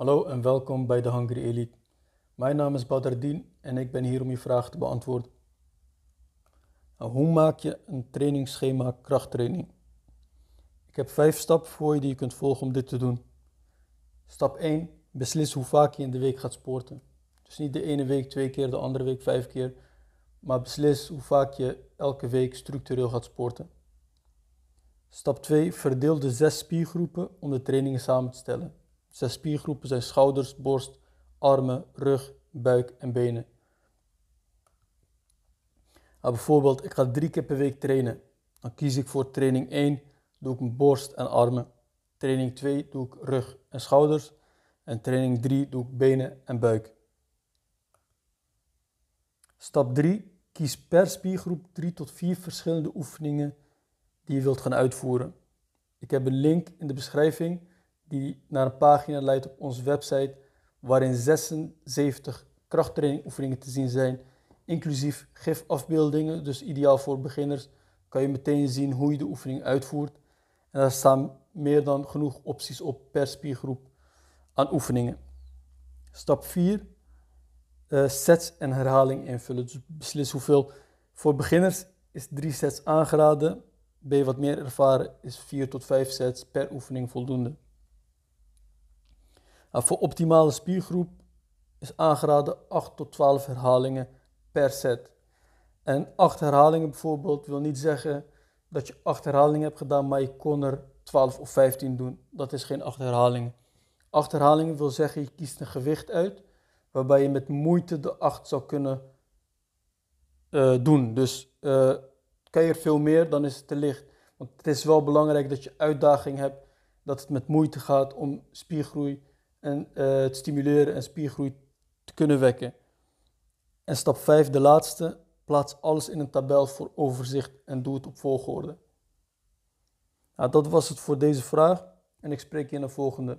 Hallo en welkom bij de Hungry Elite. Mijn naam is Badardin en ik ben hier om je vragen te beantwoorden. Nou, hoe maak je een trainingsschema krachttraining? Ik heb vijf stappen voor je die je kunt volgen om dit te doen. Stap 1. Beslis hoe vaak je in de week gaat sporten. Dus niet de ene week twee keer, de andere week vijf keer. Maar beslis hoe vaak je elke week structureel gaat sporten. Stap 2. Verdeel de zes spiergroepen om de trainingen samen te stellen. Zes spiergroepen zijn schouders, borst, armen, rug, buik en benen. Nou, bijvoorbeeld, ik ga drie keer per week trainen. Dan kies ik voor training 1, doe ik mijn borst en armen. Training 2 doe ik rug en schouders. En training 3 doe ik benen en buik. Stap 3. Kies per spiergroep 3 tot 4 verschillende oefeningen die je wilt gaan uitvoeren. Ik heb een link in de beschrijving die naar een pagina leidt op onze website waarin 76 krachttrainingoefeningen te zien zijn, inclusief gifafbeeldingen, dus ideaal voor beginners. Kan je meteen zien hoe je de oefening uitvoert. En daar staan meer dan genoeg opties op per spiergroep aan oefeningen. Stap 4. Uh, eh, sets en herhaling invullen. Dus beslis hoeveel. Voor beginners is 3 sets aangeraden. Ben je wat meer ervaren, is 4 tot 5 sets per oefening voldoende. Voor optimale spiergroep is aangeraden 8 tot 12 herhalingen per set. En 8 herhalingen bijvoorbeeld wil niet zeggen dat je 8 herhalingen hebt gedaan, maar je kon er 12 of 15 doen. Dat is geen 8 herhalingen. 8 herhalingen wil zeggen, je kiest een gewicht uit waarbij je met moeite de 8 zou kunnen uh, doen. Dus uh, kan je er veel meer, dan is het te licht. Want het is wel belangrijk dat je uitdaging hebt, dat het met moeite gaat om spiergroei en uh, te stimuleren en spiergroei te kunnen wekken. En stap 5, de laatste, plaats alles in een tabel voor overzicht en doe het op volgorde. Nou, dat was het voor deze vraag en ik spreek je in de volgende.